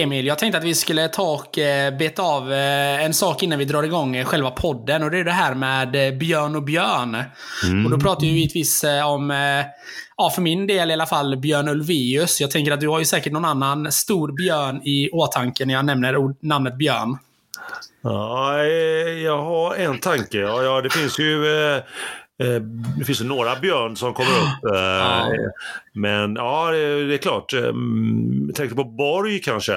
Emil, jag tänkte att vi skulle ta och eh, beta av eh, en sak innan vi drar igång eh, själva podden. Och det är det här med Björn och Björn. Mm. Och då pratar vi givetvis om, ja för min del i alla fall, Björn Ulvaeus. Jag tänker att du har ju säkert någon annan stor björn i åtanke när jag nämner namnet Björn. Ja, jag har en tanke. Ja, ja, det finns ju det finns ju några björn som kommer upp. Men ja, det är klart. eh, mm, Jag tänkte på Borg kanske.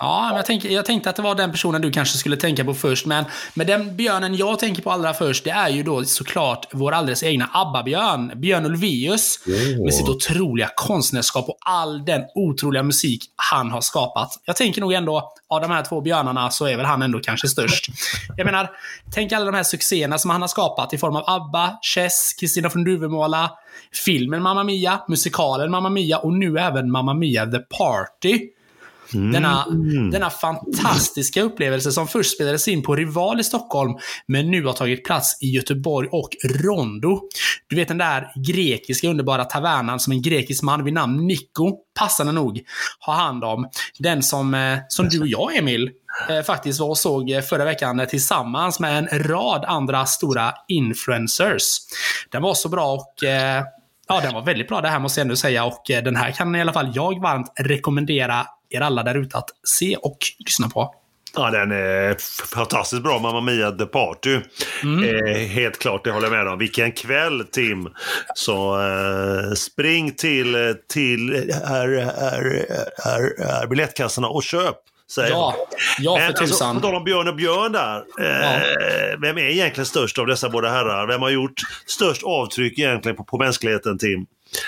Ja, men jag, tänk, jag tänkte att det var den personen du kanske skulle tänka på först. Men, men den björnen jag tänker på allra först, det är ju då såklart vår alldeles egna ABBA-björn. Björn Ulvaeus. Med sitt otroliga konstnärskap och all den otroliga musik han har skapat. Jag tänker nog ändå, av de här två björnarna så är väl han ändå kanske störst. Jag menar, tänk alla de här succéerna som han har skapat i form av ABBA, Chess, Kristina från Duvemåla, filmen Mamma Mia, musikalen Mamma Mia och nu även Mamma Mia The Party. Denna, denna fantastiska upplevelse som först spelades in på Rival i Stockholm, men nu har tagit plats i Göteborg och Rondo. Du vet den där grekiska underbara tavernan som en grekisk man vid namn Nico, passande nog, har hand om. Den som, eh, som du och jag, Emil, eh, faktiskt var och såg eh, förra veckan tillsammans med en rad andra stora influencers. Den var så bra och Ja, den var väldigt bra det här måste jag ändå säga och den här kan i alla fall jag varmt rekommendera er alla där ute att se och lyssna på. Ja, den är fantastiskt bra, Mamma Mia The Party. Eh, helt klart, det håller jag med om. Vilken kväll, Tim! Så eh, spring till, till här, här, här, här, biljettkassorna och köp. Säger Ja, ja för alltså, tusan. på tal om Björn och Björn där. Eh, Vem är egentligen störst av dessa båda herrar? Vem har gjort störst avtryck egentligen på, på mänskligheten, Tim?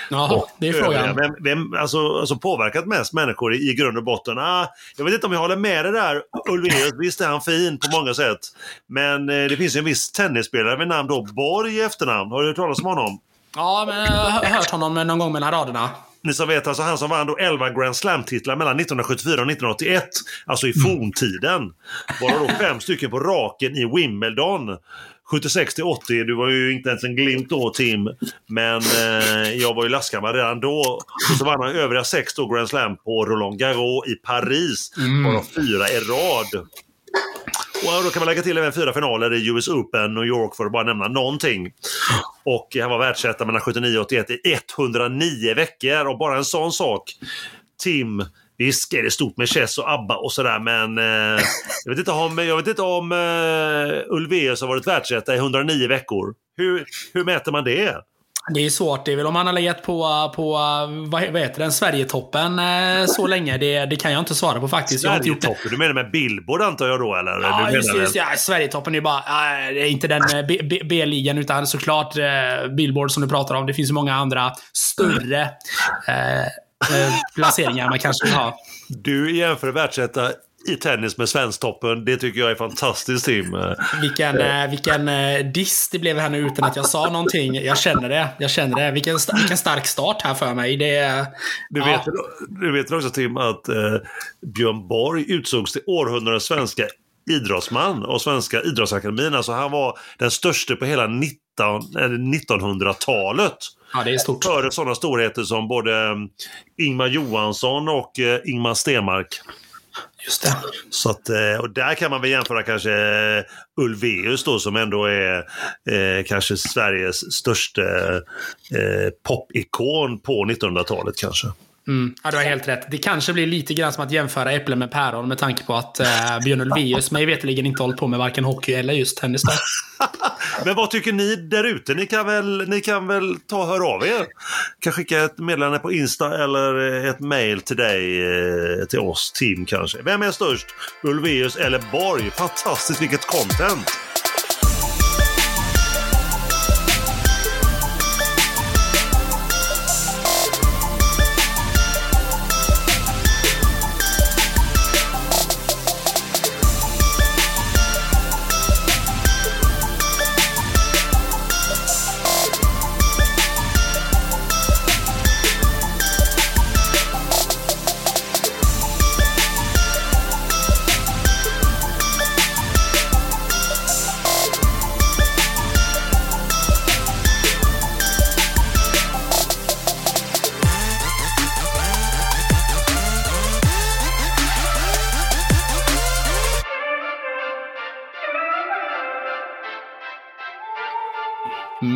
Jaha, det är frågan. Vem, vem alltså, alltså påverkat mest människor i, i grund och botten? Ah, jag vet inte om jag håller med det där. Ulvaeus, visst är han fin på många sätt. Men eh, det finns ju en viss tennisspelare vid namn då Borg i efternamn. Har du hört talas om honom? Ja, men jag har hört honom någon gång mellan raderna. Ni som vet, alltså han som vann då 11 Grand Slam-titlar mellan 1974 och 1981. Alltså i forntiden. Bara då fem stycken på raken i Wimbledon. 76 till 80, du var ju inte ens en glimt då Tim. Men eh, jag var ju lastgammal redan då. Och så vann han övriga sex då Grand Slam på Roland Garros i Paris. Varav fyra i rad. Och då kan man lägga till även fyra finaler i US Open, New York för att bara nämna någonting. Och han var världsetta mellan 79 och 81 i 109 veckor. Och bara en sån sak. Tim, visst är det stort med Chess och ABBA och sådär men eh, jag vet inte om, jag vet inte om eh, Ulvaeus har varit världsetta i 109 veckor. Hur, hur mäter man det? Det är svårt. Det är väl om han har legat på, på vad, heter den, Sverigetoppen eh, så länge. Det, det kan jag inte svara på faktiskt. Sverigetoppen, du menar med Billboard antar jag då eller? Ja, du just, just, ja, Sverigetoppen är ju bara, äh, inte den eh, B-ligan utan såklart eh, Billboard som du pratar om. Det finns ju många andra större eh, eh, placeringar man kanske vill ha. Du jämför världsetta i tennis med Svensktoppen. Det tycker jag är fantastiskt Tim. Vilken, eh, vilken eh, diss det blev här nu utan att jag sa någonting. Jag känner det. Jag känner det. Vilken, vilken stark start här för mig. Det, Du, ja. vet, du vet också Tim att eh, Björn Borg utsågs till århundradets svenska idrottsman av Svenska idrottsakademin. Alltså han var den största på hela 19, eller 1900-talet. Ja, det är stort. Före sådana storheter som både eh, Ingmar Johansson och eh, Ingmar Stenmark. Just det. Så att, eh, och där kan man väl jämföra kanske eh, Ulvaeus då som ändå är eh, kanske Sveriges största eh, popikon på 1900-talet kanske. Mm. Ja, du har helt rätt. Det kanske blir lite grann som att jämföra äpplen med päron med tanke på att eh, Björn Ulvaeus mig veterligen inte hållit på med varken hockey eller just tennis. Men vad tycker ni där ute? Ni kan väl, ni kan väl ta och höra av er? Kan skicka ett meddelande på Insta eller ett mail till dig, eh, till oss, Tim kanske. Vem är störst? Ulvaeus eller Borg? Fantastiskt, vilket content!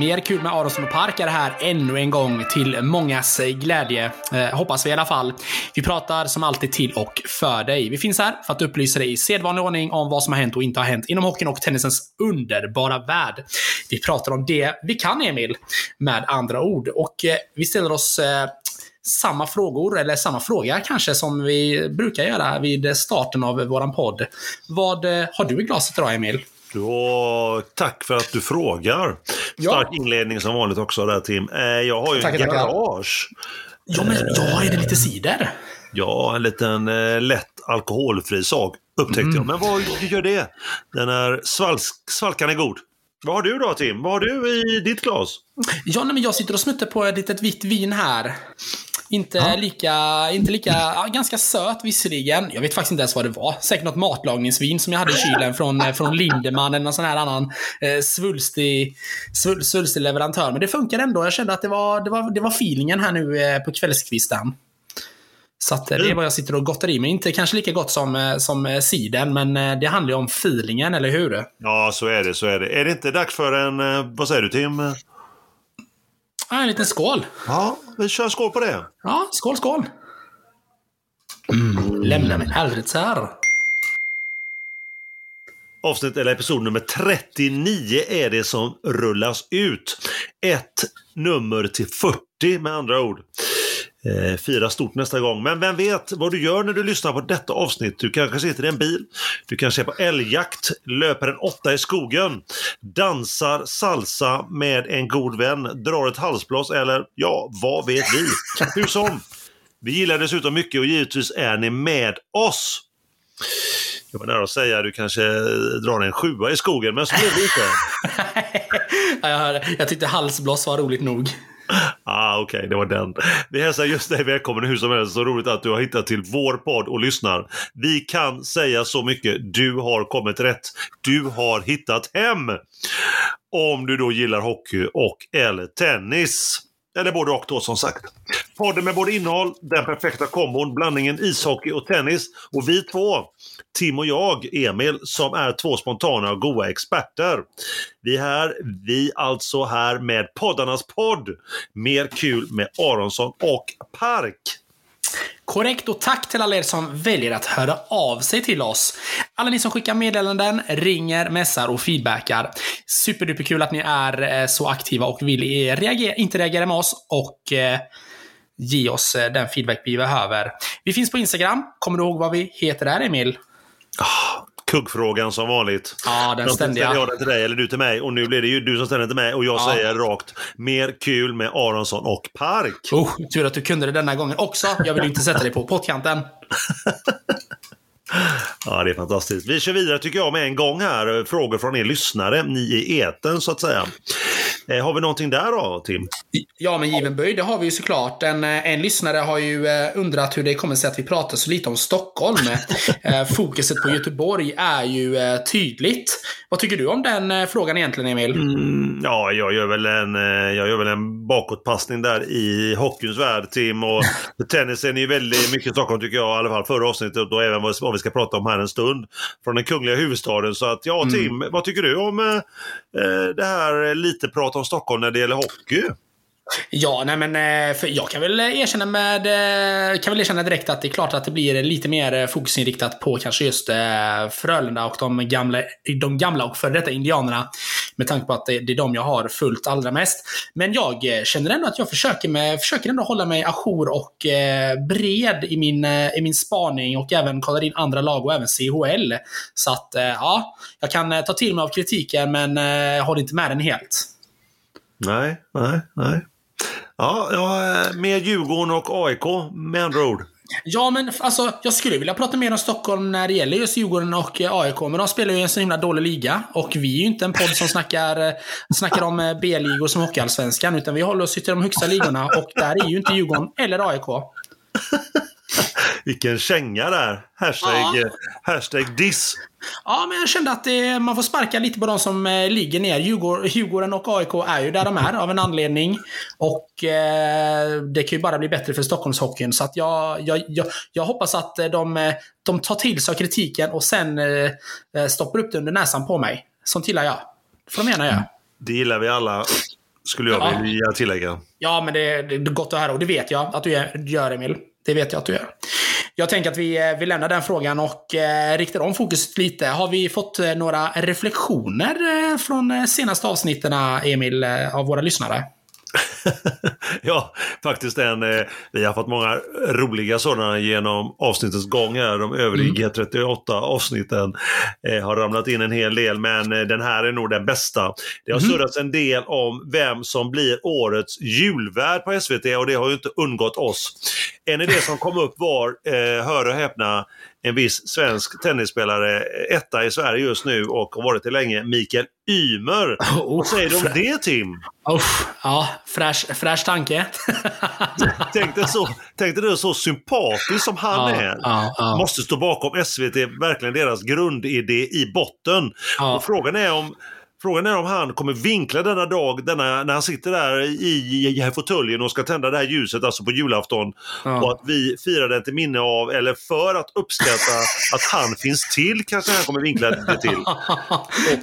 Mer kul med Aronsson och Park är det här ännu en gång till mångas glädje. Eh, hoppas vi i alla fall. Vi pratar som alltid till och för dig. Vi finns här för att upplysa dig i sedvanlig ordning om vad som har hänt och inte har hänt inom hockeyn och tennisens underbara värld. Vi pratar om det vi kan, Emil, med andra ord. Och eh, vi ställer oss eh, samma frågor, eller samma fråga kanske, som vi brukar göra vid starten av våran podd. Vad eh, har du i glaset idag, Emil? Då, tack för att du frågar. Ja. Stark inledning som vanligt också där Tim. Eh, Jag har ju tackar. garage. Ja, men ja, är det lite cider? Ja, en liten eh, lätt alkoholfri sak upptäckte Mm. jag. Men vad gör det? Den är svalsk, svalkande god. Vad har du då Tim? Vad har du i ditt glas? Ja, nej, men jag sitter och smuttar på ett litet vitt vin här. Inte lika, inte lika, ja, ganska söt visserligen. Jag vet faktiskt inte ens vad det var. Säkert något matlagningsvin som jag hade i kylen från, eh, från Lindeman eller någon sån här annan eh, svulstig, svul, svulstig leverantör. Men det funkar ändå. Jag kände att det var, det var, det var feelingen här nu eh, på kvällskvisten. Så att, eh, det är vad jag sitter och gottar i mig. Inte kanske lika gott som, eh, som siden, men det handlar ju om feelingen, eller hur? Ja, så är det. så är det. Är det inte dags för en... Vad säger du Tim? Ah, en liten skål. Ja, vi kör skål på det. Ja, skål, skål. Mm, lämna mig aldrig här. Avsnitt eller episod nummer 39 är det som rullas ut. Ett nummer till 40 med andra ord. Eh, fira stort nästa gång. Men vem vet vad du gör när du lyssnar på detta avsnitt? Du kanske sitter i en bil, du kanske är på älgjakt, löper en åtta i skogen, dansar salsa med en god vän, drar ett halsblås eller ja, vad vet vi? Hur som. Vi gillar dessutom mycket och givetvis är ni med oss. Jag var nära att säga du kanske drar en sjua i skogen, men så blev det inte. Ja, jag, hörde. jag tyckte halsblås var roligt nog. Ah, Okej, det var den. Vi hälsar just dig välkommen hur som helst. Så roligt att du har hittat till vår podd och lyssnar. Vi kan säga så mycket. Du har kommit rätt. Du har hittat hem. Om du då gillar hockey och eller tennis. Eller både och då som sagt. Podden med både innehåll, den perfekta kombon, blandningen ishockey och tennis. Och vi två, Tim och jag, Emil, som är två spontana och goa experter. Vi är här, vi alltså här med poddarnas podd. Mer kul med Aronsson och Park. Korrekt och tack till alla er som väljer att höra av sig till oss. Alla ni som skickar meddelanden, ringer, messar och feedbackar. Superduperkul att ni är eh, så aktiva och vill eh, reagera, inte reagera med oss och eh, ge oss eh, den feedback vi behöver. Vi finns på Instagram. Kommer du ihåg vad vi heter där, Emil? Ah, Kuggfrågan som vanligt. Ja, den ständiga. ställer jag den till dig eller du till mig och nu blir det ju du som ställer den till mig och jag Ja. säger rakt mer kul med Aronsson och Park. Oh, tur att du kunde det denna gången också. Jag vill inte sätta dig på pottkanten. Ja, det är fantastiskt. Vi kör vidare tycker jag med en gång här. Frågor från er lyssnare, ni i eten så att säga. Eh, har vi någonting där då, Tim? Ja, men given böj, det har vi ju såklart. En, eh, en lyssnare har ju eh, undrat hur det kommer sig att vi pratar så lite om Stockholm. Fokuset på Göteborg är ju tydligt. Vad tycker du om den frågan egentligen, Emil? Mm, ja, jag gör, väl en, jag gör väl en bakåtpassning där i hockeyns värld, Tim. Och tennisen är ju väldigt mycket Stockholm tycker jag, i alla fall förra avsnittet och även vad, vi ska prata om här en stund. Från den kungliga huvudstaden. Så att ja, Tim, vad tycker du om eh, det här lite prat om Stockholm när det gäller hockey? Ja, nej men eh, för jag kan väl eh, erkänna med, eh, kan väl erkänna direkt att det är klart att det blir lite mer fokusinriktat på kanske just Frölunda och de gamla, de gamla och före detta indianerna. Med tanke på att det, är de jag har följt allra mest. Men jag känner ändå att jag försöker, med, försöker ändå hålla mig ajour och bred i min, i min spaning och även kollar in andra lag och även CHL. Så att ja, jag kan ta till mig av kritiken men jag håller inte med den helt. Nej, nej, nej. Ja, ja, med Djurgården och AIK med andra ord. Ja, men alltså, jag skulle vilja prata mer om Stockholm när det gäller just Djurgården och eh, AIK, men de spelar ju i en så himla dålig liga. Och vi är ju inte en podd som snackar, eh, snackar om eh, B-ligor som Hockeyallsvenskan, utan vi håller oss till de högsta ligorna och där är ju inte Djurgården eller AIK. Vilken känga där. Hashtag, Ja. eh, hashtag diss. Ja, men jag kände att det, man får sparka lite på de som eh, ligger ner. Djurgården, och AIK är ju där de är av en anledning. Och eh, det kan ju bara bli bättre för Stockholmshockeyn. Så att jag, jag, jag, jag hoppas att eh, de, eh, de tar till sig kritiken och sen eh, eh, stoppar upp det under näsan på mig. Sånt gillar jag. Får de gärna göra. Det gillar vi alla. skulle jag Ja. vilja tillägga. Ja, men det, det är gott att höra och det vet jag att du gör, Emil. Det vet jag att du gör. Jag tänker att vi, eh, vi lämnar den frågan och eh, riktar om fokuset lite. Har vi fått eh, några reflektioner eh, från eh, senaste avsnitten, Emil, eh, av våra lyssnare? ja, faktiskt en. Eh, vi har fått många roliga sådana genom avsnittets gång här. De övriga 38 avsnitten eh, har ramlat in en hel del, men eh, den här är nog den bästa. Det har surrats en del om vem som blir årets julvärd på SVT och det har ju inte undgått oss. En idé som kom upp var, eh, hör och häpna, en viss svensk tennisspelare, etta i Sverige just nu och har varit det länge, Mikael Ymer. Vad säger du om det Tim? Uff, ja, fräsch, fräsch tanke. Tänk dig, så, tänk dig det så sympatisk som han Ja, är. ja, ja. Måste stå bakom SVT, verkligen deras grundidé i botten. Och frågan är om Frågan är om han kommer vinkla denna dag, denna, när han sitter där i, i, i fåtöljen och ska tända det här ljuset, alltså på julafton. Ja. Och att vi firar den till minne av, eller för att uppskatta att han finns till, kanske han kommer vinkla det till. Och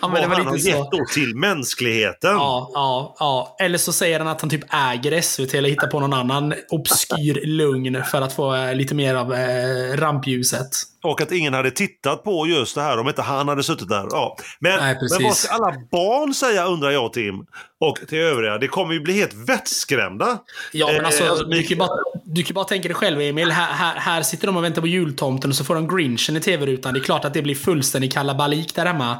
ja, vad men det var han har gett då till mänskligheten. Ja, ja, ja. Eller så säger han att han typ äger SVT eller hittar på någon annan obskyr lugn för att få eh, lite mer av eh, rampljuset. Och att ingen hade tittat på just det här om inte han hade suttit där. Ja. Men, Nej, men vad ska alla barn säga undrar jag Tim? Och till övriga. Det kommer ju bli helt vettskrämda. Ja, men Eh, alltså, alltså, du, kan ju bara, du kan bara tänka dig själv Emil. Här, här, här sitter de och väntar på jultomten och så får de grinchen i tv-rutan. Det är klart att det blir fullständig kalabalik där hemma.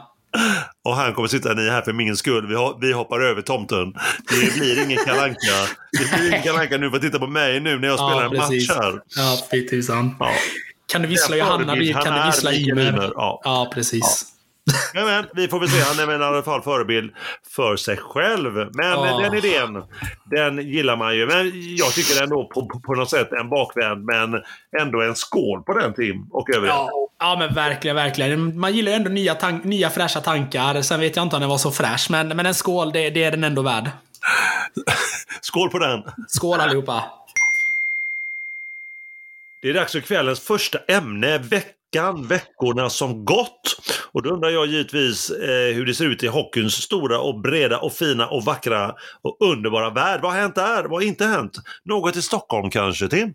Och han kommer sitta, ni är här för min skull. Vi, vi hoppar över tomten. Det blir ingen kalanka. Det blir ingen kalanka nu för att titta på mig nu när jag spelar en match här. Ja, fy tusan. Ja. Kan du vissla Johanna kan du vissla Ymer. Ja. Ja, precis. Men, men, vi får väl se. Han är väl i alla fall förebild för sig själv. Men Ja. den idén, den gillar man ju. Men jag tycker ändå på, på, på något sätt en bakvänd, men ändå en skål på den Tim och övriga. Ja, ja, men verkligen, verkligen. Man gillar ju ändå nya, tank, nya fräscha tankar. Sen vet jag inte om den var så fräsch, men, men en skål, det, det är den ändå värd. Skål på den! Skål allihopa! Det är dags för kvällens första ämne, veckan, veckorna som gått. Och då undrar jag givetvis eh, hur det ser ut i hockeyns stora och breda och fina och vackra och underbara värld. Vad har hänt där? Vad har inte hänt? Något i Stockholm kanske, Tim?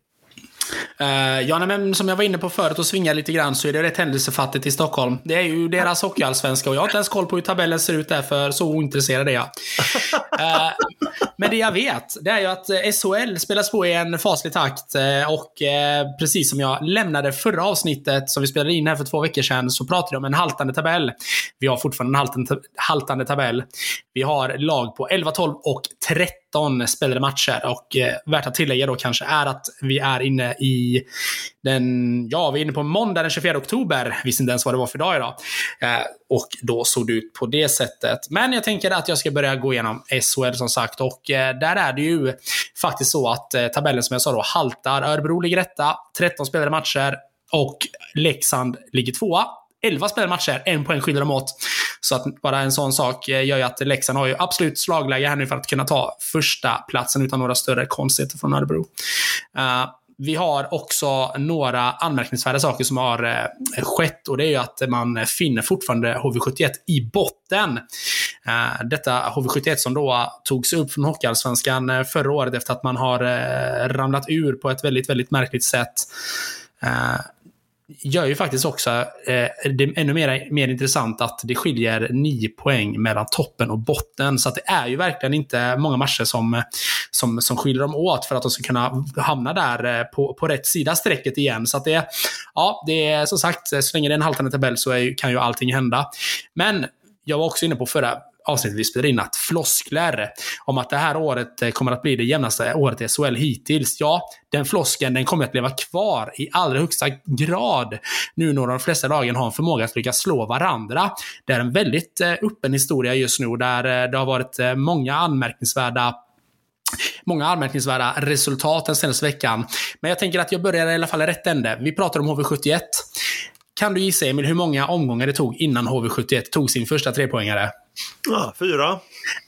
Uh, ja, men som jag var inne på förut och svingade lite grann så är det rätt händelsefattigt i Stockholm. Det är ju deras hockeyallsvenska och jag har inte ens koll på hur tabellen ser ut där för så ointresserad är jag. Eh, men det jag vet, det är ju att eh, SHL spelas på i en faslig takt och eh, precis som jag lämnade förra avsnittet som vi spelade in här för två veckor sedan så pratade jag om en haltande tabell. Vi har fortfarande en haltande, haltande tabell. Vi har lag på 11, 12 och 13 spelade matcher och eh, värt att tillägga då kanske är att vi är inne i den, ja, vi är inne på måndag den 24 oktober. Visste inte ens vad det var för dag idag. Eh, och då såg det ut på det sättet. Men jag tänker att jag ska börja gå igenom SHL som sagt. Och eh, där är det ju faktiskt så att eh, tabellen som jag sa då haltar. Örebro ligger etta, 13 spelade matcher. Och Leksand ligger tvåa. 11 spelade matcher, en poäng skiljer dem åt. Så att bara en sån sak eh, gör ju att Leksand har ju absolut slagläge här nu för att kunna ta första platsen utan några större konstigheter från Örebro. Uh, vi har också några anmärkningsvärda saker som har eh, skett och det är ju att man finner fortfarande HV71 i botten. Eh, detta HV71 som då togs upp från Hockeyallsvenskan eh, förra året efter att man har eh, ramlat ur på ett väldigt, väldigt märkligt sätt. Gör ju faktiskt också eh, det ännu mer, mer intressant att det skiljer nio poäng mellan toppen och botten. Så att det är ju verkligen inte många matcher som, som, som skiljer dem åt för att de ska kunna hamna där eh, på, på rätt sida strecket igen. Så att det, ja, det är som sagt, så länge det är en haltande tabell så är, kan ju allting hända. Men jag var också inne på förra avsnittet vi spelade in att floskler om att det här året eh, kommer att bli det jämnaste året i SHL hittills. Ja, den floskeln den kommer att leva kvar i allra högsta grad nu när de flesta lagen har en förmåga att lyckas slå varandra. Det är en väldigt eh, öppen historia just nu där eh, det har varit många anmärkningsvärda Många anmärkningsvärda resultat den senaste veckan. Men jag tänker att jag börjar i alla fall i rätt ände. Vi pratar om HV71. Kan du gissa Emil hur många omgångar det tog innan HV71 tog sin första trepoängare? Ja, fyra.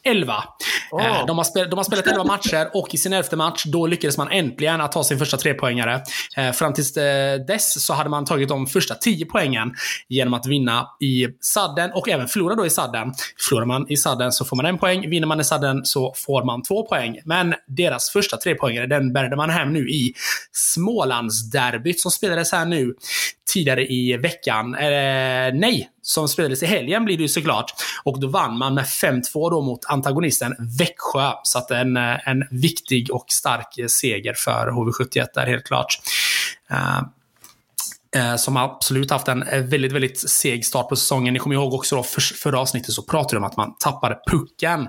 11. Ah. Eh, De, har spel, de har spelat 11 matcher och i sin elfte match då lyckades man äntligen att ta sin första trepoängare. Eh, Fram tills eh, dess så hade man tagit de första 10 poängen genom att vinna i sadden och även förlora då i sadden. Förlorar man i sadden så får man en poäng. Vinner man i sadden så får man två poäng. Men deras första trepoängare den bärde man hem nu i Smålandsderbyt som spelades här nu tidigare i veckan. Eh, nej, som spelades i helgen blir det ju såklart. Och då vann man med 5-2 då mot antagonisten Växjö. Så att en, eh, en viktig och stark seger för HV71 där helt klart. Eh, eh, som absolut haft en väldigt, väldigt seg start på säsongen. Ni kommer ihåg också då för, förra avsnittet så pratade de om att man tappade pucken.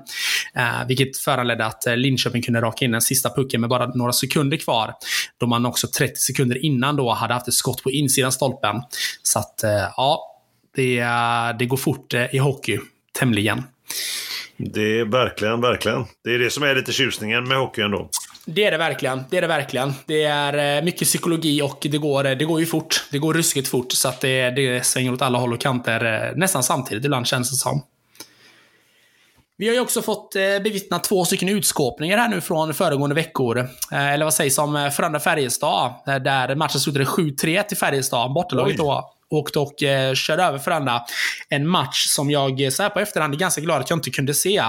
Eh, vilket föranledde att Linköping kunde raka in den sista pucken med bara några sekunder kvar. Då man också 30 sekunder innan då hade haft ett skott på insidan stolpen. Så att, eh, ja, det, det går fort eh, i hockey. Tämligen. Det är verkligen, verkligen. Det är det som är lite tjusningen med hockey ändå. Det är det verkligen. Det är det verkligen. Det är eh, mycket psykologi och det går, eh, det går ju fort. Det går ruskigt fort. Så att det, det svänger åt alla håll och kanter eh, nästan samtidigt ibland känns det som. Vi har ju också fått bevittna två stycken utskåpningar här nu från föregående veckor. Eller vad sägs om Frölunda-Färjestad? eh, Där matchen slutade 7-3 till Färjestad. Bortalaget då åkte och eh, körde över Frölunda. En match som jag eh, så här på efterhand är ganska glad att jag inte kunde se.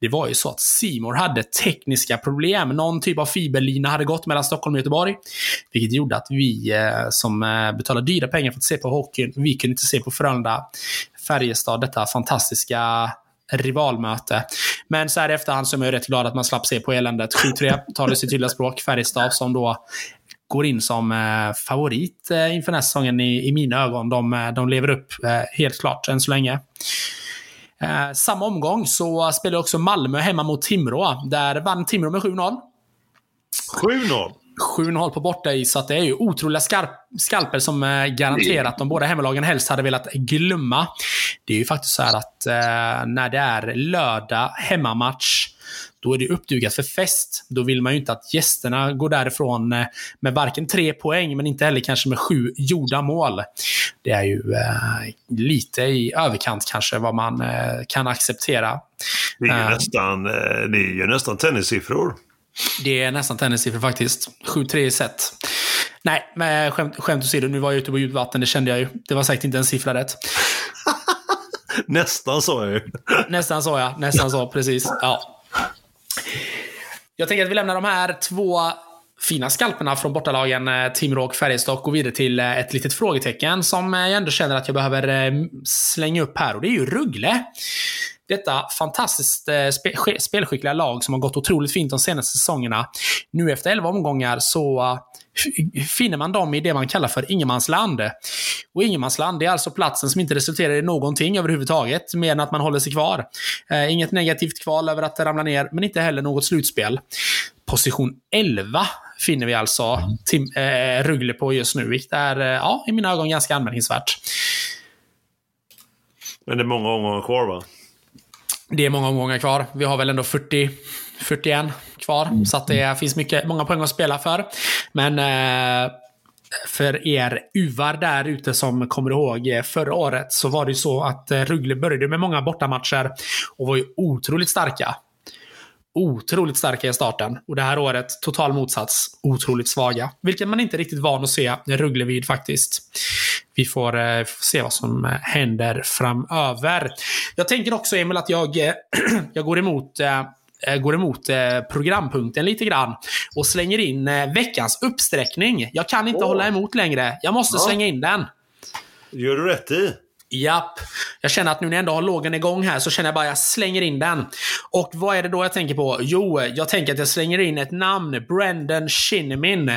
Det var ju så att Simor hade tekniska problem. Någon typ av fiberlina hade gått mellan Stockholm och Göteborg. Vilket gjorde att vi eh, som eh, betalade dyra pengar för att se på hockeyn, vi kunde inte se på Frölunda, Färjestad, detta fantastiska rivalmöte. Men så här i efterhand så är man ju rätt glad att man slapp se på eländet. 7-3 talar sitt tydliga språk. Färjestad som då går in som eh, favorit eh, inför den här säsongen i, i mina ögon. De, eh, de lever upp helt klart än så länge. Samma omgång så spelar också Malmö hemma mot Timrå. Där vann Timrå med 7-0. 7-0. 7-0 på bortais, så att det är ju otroliga skarp, skalper som eh, garanterat de båda hemmalagen helst hade velat glömma. Det är ju faktiskt så här att eh, när det är lördag hemmamatch, då är det uppdukat för fest. Då vill man ju inte att gästerna går därifrån eh, med varken tre poäng, men inte heller kanske med sju gjorda mål. Det är ju eh, lite i överkant kanske vad man eh, kan acceptera. Det är ju Eh. nästan, eh, det är ju nästan tennissiffror. Det är nästan tennissiffror faktiskt. 7-3 i set. Nej, men skämt, skämt åsido, nu var jag ute på djupt vatten, det kände jag ju. Det var säkert inte en siffra rätt. Nästan så är ju. Nästan så ja, nästan så, precis. Ja. Jag tänker att vi lämnar de här två fina skalperna från bortalagen eh, Timrå och Färjestad och går vidare till eh, ett litet frågetecken som eh, jag ändå känner att jag behöver slänga upp här och det är ju Ruggle. Detta fantastiskt spe, spelskickliga lag som har gått otroligt fint de senaste säsongerna. Nu efter 11 omgångar så finner man dem i det man kallar för ingenmansland. Och ingenmansland är alltså platsen som inte resulterar i någonting överhuvudtaget, mer än att man håller sig kvar. Eh, inget negativt kval över att ramla ner, men inte heller något slutspel. Position 11 finner vi alltså Tim, eh, Ruggle på just nu, vilket är, eh, ja, i mina ögon ganska anmärkningsvärt. Men det är många omgångar kvar va? Det är många omgångar kvar. Vi har väl ändå 40, 41 kvar. Så att det finns mycket, många poäng att spela för. Men eh, för er uvar där ute som kommer ihåg eh, förra året så var det ju så att eh, Ruggle började med många bortamatcher och var ju otroligt starka. Otroligt starka i starten. Och det här året, total motsats, otroligt svaga. Vilket man inte riktigt van att se Ruggle vid faktiskt. Vi får eh, se vad som eh, händer framöver. Jag tänker också, Emil, att jag, jag går emot eh, går emot eh, programpunkten lite grann och slänger in eh, veckans uppsträckning. Jag kan inte Åh. hålla emot längre. Jag måste Ja. slänga in den. gör du rätt i. Japp. Jag känner att nu när jag ändå har lågen igång här så känner jag bara att jag slänger in den. Och vad är det då jag tänker på? Jo, jag tänker att jag slänger in ett namn. Brendan Shinnimin.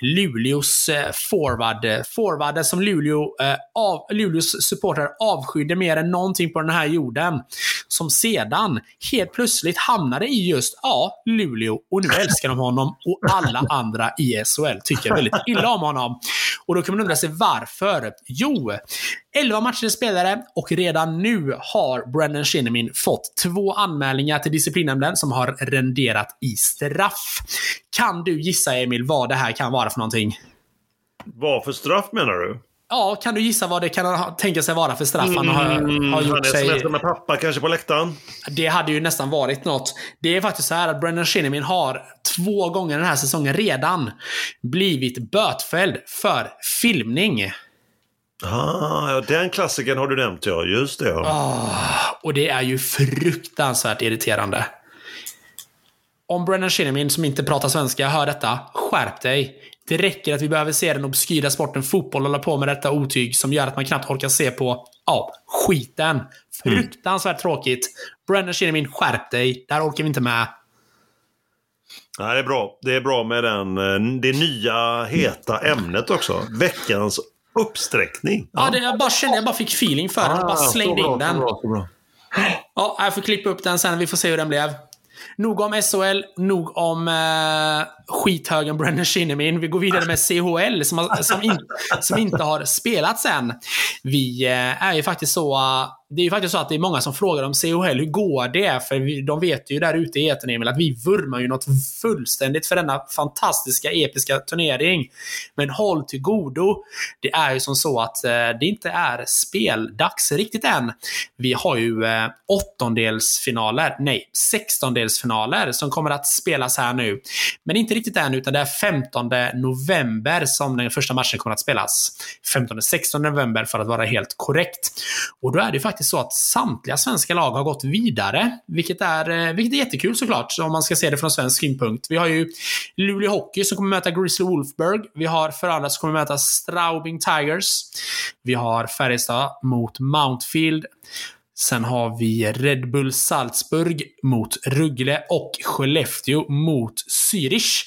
Luleås eh, forward. Forwarden som Luleå, eh, av, Luleås supportrar avskydde mer än någonting på den här jorden. Som sedan helt plötsligt hamnade i just, ja, Luleå. Och nu älskar de honom och alla andra i SHL tycker väldigt illa om honom. Och då kan man undra sig varför. Jo, 11 matcher spelare och redan nu har Brendan Shinnimin fått två anmälningar till disciplinnämnden som har renderat i straff. Kan du gissa Emil vad det här kan vara för någonting? Vad för straff menar du? ja, kan du gissa vad det kan tänka sig vara för straff han har, har Han gjort sig? smsar med pappa kanske på läktaren. Det hade ju nästan varit något. Det är faktiskt så här att Brendan Shinnimin har två gånger den här säsongen redan blivit bötfälld för filmning. Ah, ja, den klassikern har du nämnt ja. Just det ja. Ah, och det är ju fruktansvärt irriterande. Om Brennan Shinnimin, som inte pratar svenska, hör detta, skärp dig. Det räcker att vi behöver se den obskyra sporten fotboll hålla på med detta otyg som gör att man knappt orkar se på, ja, skiten. Fruktansvärt tråkigt. Brennan Shinnimin, skärp dig. Det här orkar vi inte med. Nej, det är bra. Det är bra med den, eh, det nya heta ämnet också. Veckans uppsträckning. Ja, det, jag bara kände, jag bara fick feeling för den. Bara Ah, slängde bra, in den. Så bra, så bra. Ja, jag får klippa upp den sen. Vi får se hur den blev. Nog om SHL, nog om eh, skithögen Brennan Shinnimin. Vi går vidare med CHL som, som, in, som inte har spelats än. Vi eh, är ju faktiskt så... eh, det är ju faktiskt så att det är många som frågar om CHL. Hur går det? För vi, de vet ju där ute i etern, Emil, att vi vurmar ju något fullständigt för denna fantastiska, episka turnering. Men håll till godo. Det är ju som så att eh, det inte är speldags riktigt än. Vi har ju eh, åttondelsfinaler, nej, sextondelsfinaler som kommer att spelas här nu. Men inte riktigt än, utan det är 15 november som den första matchen kommer att spelas. 15-16 november för att vara helt korrekt. Och då är det ju faktiskt så att samtliga svenska lag har gått vidare, vilket är, eh, vilket är jättekul såklart, om man ska se det från svensk synpunkt. Vi har ju Luleå Hockey som kommer möta Grizzly Wolfberg, Vi har Frölunda som kommer möta Straubing Tigers. Vi har Färjestad mot Mountfield. Sen har vi Red Bull Salzburg mot Rögle och Skellefteå mot Zürich.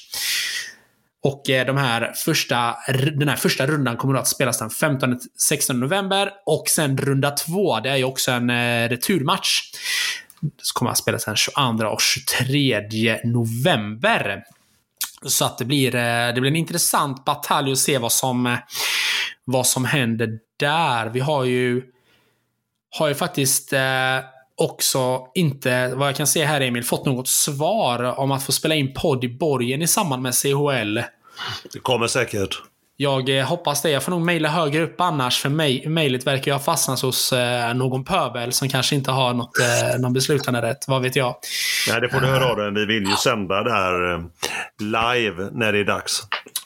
Och eh, de här första, den här första rundan kommer att spelas den 15-16 november. Och sen runda två, det är ju också en eh, returmatch. Så kommer att spelas den 22 och 23 november. Så att det blir, eh, det blir en intressant batalj att se vad som, vad som händer där. Vi har ju, har ju faktiskt också inte, vad jag kan se här Emil, fått något svar om att få spela in podd i borgen i samband med CHL. Det kommer säkert. Jag eh, hoppas det. Jag får nog mejla högre upp annars, för mej- mejlet verkar ju ha fastnat hos eh, någon pöbel som kanske inte har något, eh, någon beslutande rätt. Vad vet jag. Nej, det får du höra av dig. Vi vill ju sända det här eh, live när det är dags.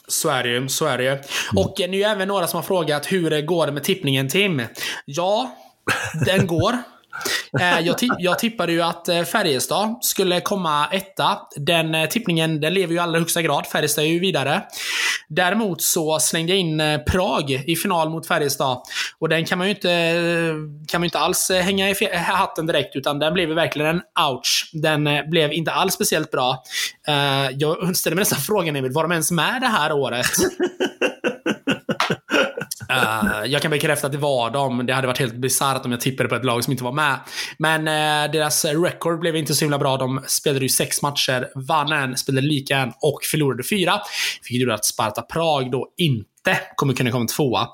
Så är det ju. Så är det ju. Och eh, nu är även några som har frågat hur det går med tippningen, Tim? Ja, den går. Eh, jag, jag tippade ju att eh, Färjestad skulle komma etta. Den eh, tippningen den lever ju i allra högsta grad. Färjestad är ju vidare. Däremot så slängde jag in Prag i final mot Färjestad. Och den kan man ju inte, kan man inte alls hänga i hatten direkt, utan den blev ju verkligen en ouch. Den blev inte alls speciellt bra. Jag ställer mig nästan frågan, Emil, var de ens med det här året? Eh, jag kan bekräfta att det var dem. Det hade varit helt bisarrt om jag tippade på ett lag som inte var med. Men uh, deras record blev inte så himla bra. De spelade ju sex matcher, vann en, spelade lika en och förlorade fyra. Vilket gjorde att Sparta Prag då inte kommer kunna komma tvåa.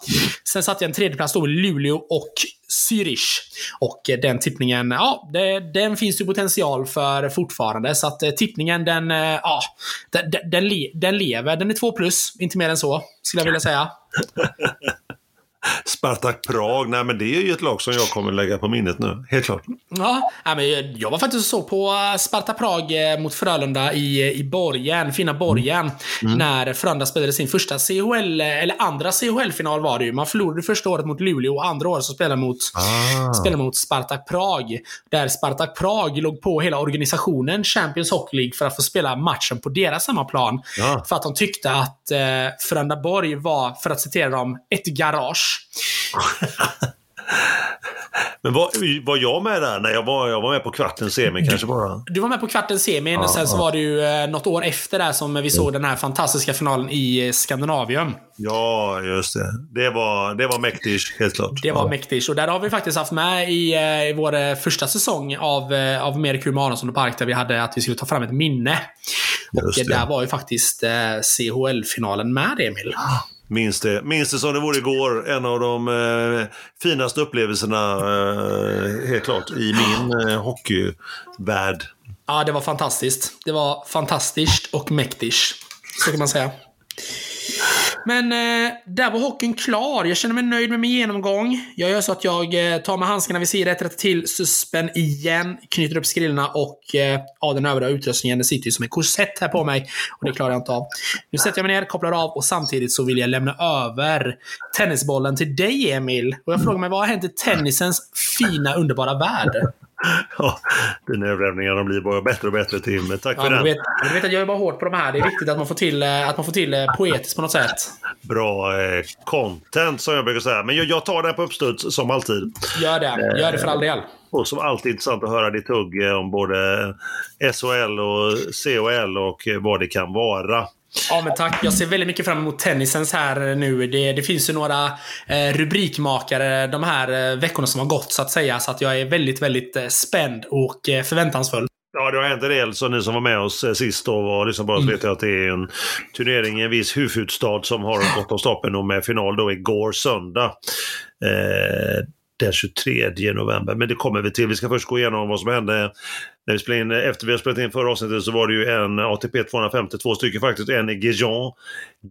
Sen satte jag en tredjeplats då med Luleå och Zürich. Och eh, den tippningen, ja, det, den finns ju potential för fortfarande. Så att tippningen, den, ja, den, den, den, le, den lever. Den är två plus, inte mer än så, skulle jag vilja säga. Spartak Prag, nej men det är ju ett lag som jag kommer lägga på minnet nu. Helt klart. Ja, men jag var faktiskt så på eh, Sparta Prag eh, mot Frölunda i, i Borgen, fina Borgen. När Frölunda spelade sin första CHL, eh, eller andra CHL-final var det ju. Man förlorade första året mot Luleå och andra året så spelade mot, Ah. spelade mot Spartak Prag. Där Spartak Prag låg på hela organisationen Champions Hockey League för att få spela matchen på deras hemmaplan. Ja. För att de tyckte att eh, Frölunda Borg var, för att citera dem, ett garage. Men var, var jag med där? Nej, jag var, jag var med på kvarten semi kanske bara. Du var med på kvarten semin, och sen så var det ju eh, något år efter där som vi såg den här fantastiska finalen i eh, Skandinavien. Ja, just det. Det var, det var mäktigt, helt klart. Det var ja. mäktigt. Och där har vi faktiskt haft med i, eh, i vår första säsong av, av Mer kul med Aronsson och Park, där vi hade att vi skulle ta fram ett minne. Och Just eh, det. där var ju faktiskt eh, CHL-finalen med, Emil. Minns det. Minns det som det vore igår. En av de eh, finaste upplevelserna, eh, helt klart, i min eh, hockeyvärld. Ja, det var fantastiskt. Det var fantastiskt och mäktigt. Så kan man säga. Men eh, där var hockeyn klar. Jag känner mig nöjd med min genomgång. Jag gör så att jag eh, tar med handskarna vid sidan, rättar till suspen igen, knyter upp skrillorna och eh, ja, den övriga utrustningen sitter ju som en korsett här på mig. Och det klarar jag inte av. Nu sätter jag mig ner, kopplar av och samtidigt så vill jag lämna över tennisbollen till dig, Emil. Och jag frågar mig, vad har hänt i tennisens fina, underbara värld? Ja, dina överlämningar de blir bara bättre och bättre Tim. Tack Ja, för men den. du, vet, du att jag jobbar hårt på de här. Det är viktigt att man får till, eh, att man får till eh, poetiskt på något sätt. Bra eh, content som jag brukar säga. Men jag, jag tar det här på uppstuds som alltid. Gör det. Gör det för all del. Och som alltid intressant att höra ditt hugg eh, om både SHL och CHL och eh, vad det kan vara. Ja, men tack. Jag ser väldigt mycket fram emot tennisens här nu. Det, det finns ju några eh, rubrikmakare de här eh, veckorna som har gått, så att säga. Så att jag är väldigt, väldigt eh, spänd och eh, förväntansfull. Ja, det har hänt en del. Så ni som var med oss eh, sist och var liksom bara så vet jag att det är en turnering i en viss huvudstad som har gått av stapeln och med final då igår söndag. Eh, den 23 november. Men det kommer vi till. Vi ska först gå igenom vad som hände när vi spelade in, efter vi har spelat in förra avsnittet så var det ju en ATP 250, två stycken faktiskt. En i Gijon,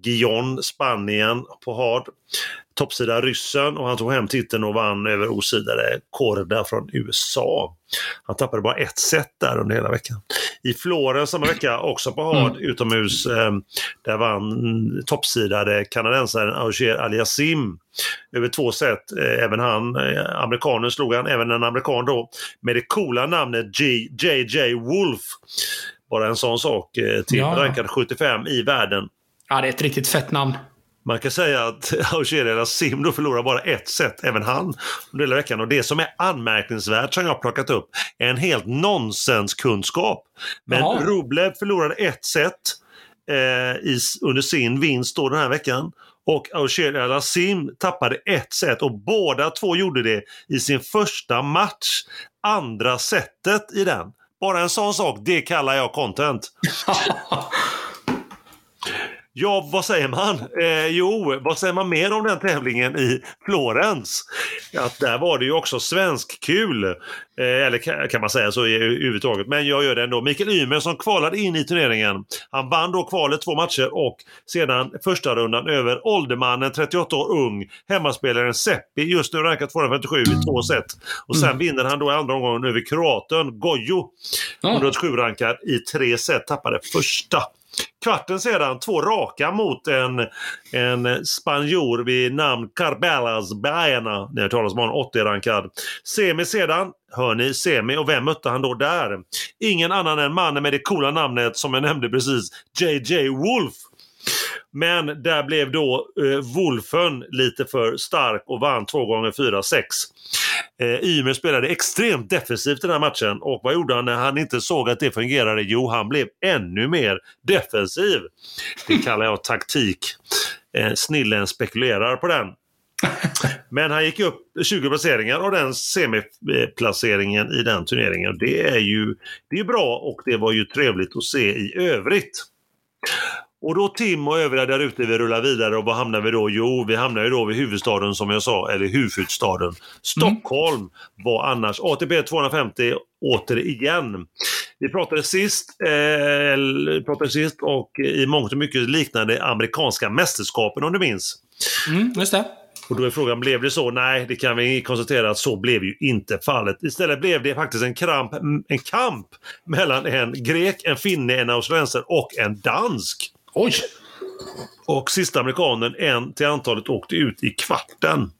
Gijon, Spanien på hard. Toppsida ryssen och han tog hem titeln och vann över osidade Korda från USA. Han tappade bara ett set där under hela veckan. I Florens samma vecka, också på hard utomhus, eh, där vann toppsidade kanadensaren Auger Aliasim över två set. Eh, även han, eh, amerikanen slog han, även en amerikan då, med det coola namnet G- JJ Wolf. Bara en sån sak eh, till. Ja. Rankad 75 i världen. Ja, det är ett riktigt fett namn. Man kan säga att Auger Aliasim då förlorar bara ett set, även han, under hela veckan. Och det som är anmärkningsvärt som jag har plockat upp är en helt nonsenskunskap. Men Jaha. Rublev förlorade ett set eh, i, under sin vinst då den här veckan. Och Aushir El Asim tappade ett set och båda två gjorde det i sin första match. Andra setet i den. Bara en sån sak, det kallar jag content. Ja, vad säger man? Eh, jo, vad säger man mer om den tävlingen i Florens? Att där var det ju också svensk kul. Eh, eller ka- kan man säga så överhuvudtaget. Men jag gör det ändå. Mikael Ymer som kvalade in i turneringen. Han vann då kvalet två matcher och sedan första rundan över åldermannen, 38 år ung, hemmaspelaren Seppi, just nu rankad 257 i två set. Och sen vinner han då andra omgången över kroaten Gojo. Ja. 107-rankad i tre set, tappade första. Kvarten sedan, två raka mot en, en spanjor vid namn Carbelas Baena. Ni har hört talas om honom, 80-rankad. Semi sedan, hör ni, semi. Och vem mötte han då där? Ingen annan än mannen med det coola namnet som jag nämnde precis, JJ Wolf. Men där blev då eh, Wolfen lite för stark och vann två gånger 4-6. Eh, Ymer spelade extremt defensivt i den här matchen och vad gjorde han när han inte såg att det fungerade? Jo, han blev ännu mer defensiv. Det kallar jag taktik. Eh, snillen spekulerar på den. Men han gick upp 20 placeringar av den semiplaceringen i den turneringen. Det är ju det är bra och det var ju trevligt att se i övrigt. Och då Tim och övriga där ute, vi rullar vidare och var hamnar vi då? Jo, vi hamnar ju då vid huvudstaden som jag sa, eller huvudstaden. Stockholm var annars ATP 250 återigen. Vi pratade sist, eh, pratade sist och i mångt och mycket liknande amerikanska mästerskapen om du minns. Mm, just det. Och då är frågan, blev det så? Nej, det kan vi konstatera att så blev ju inte fallet. Istället blev det faktiskt en, kramp, en kamp mellan en grek, en finne, en australiensare och en dansk. Oj! Och sista amerikanen, en till antalet, åkte ut i kvarten.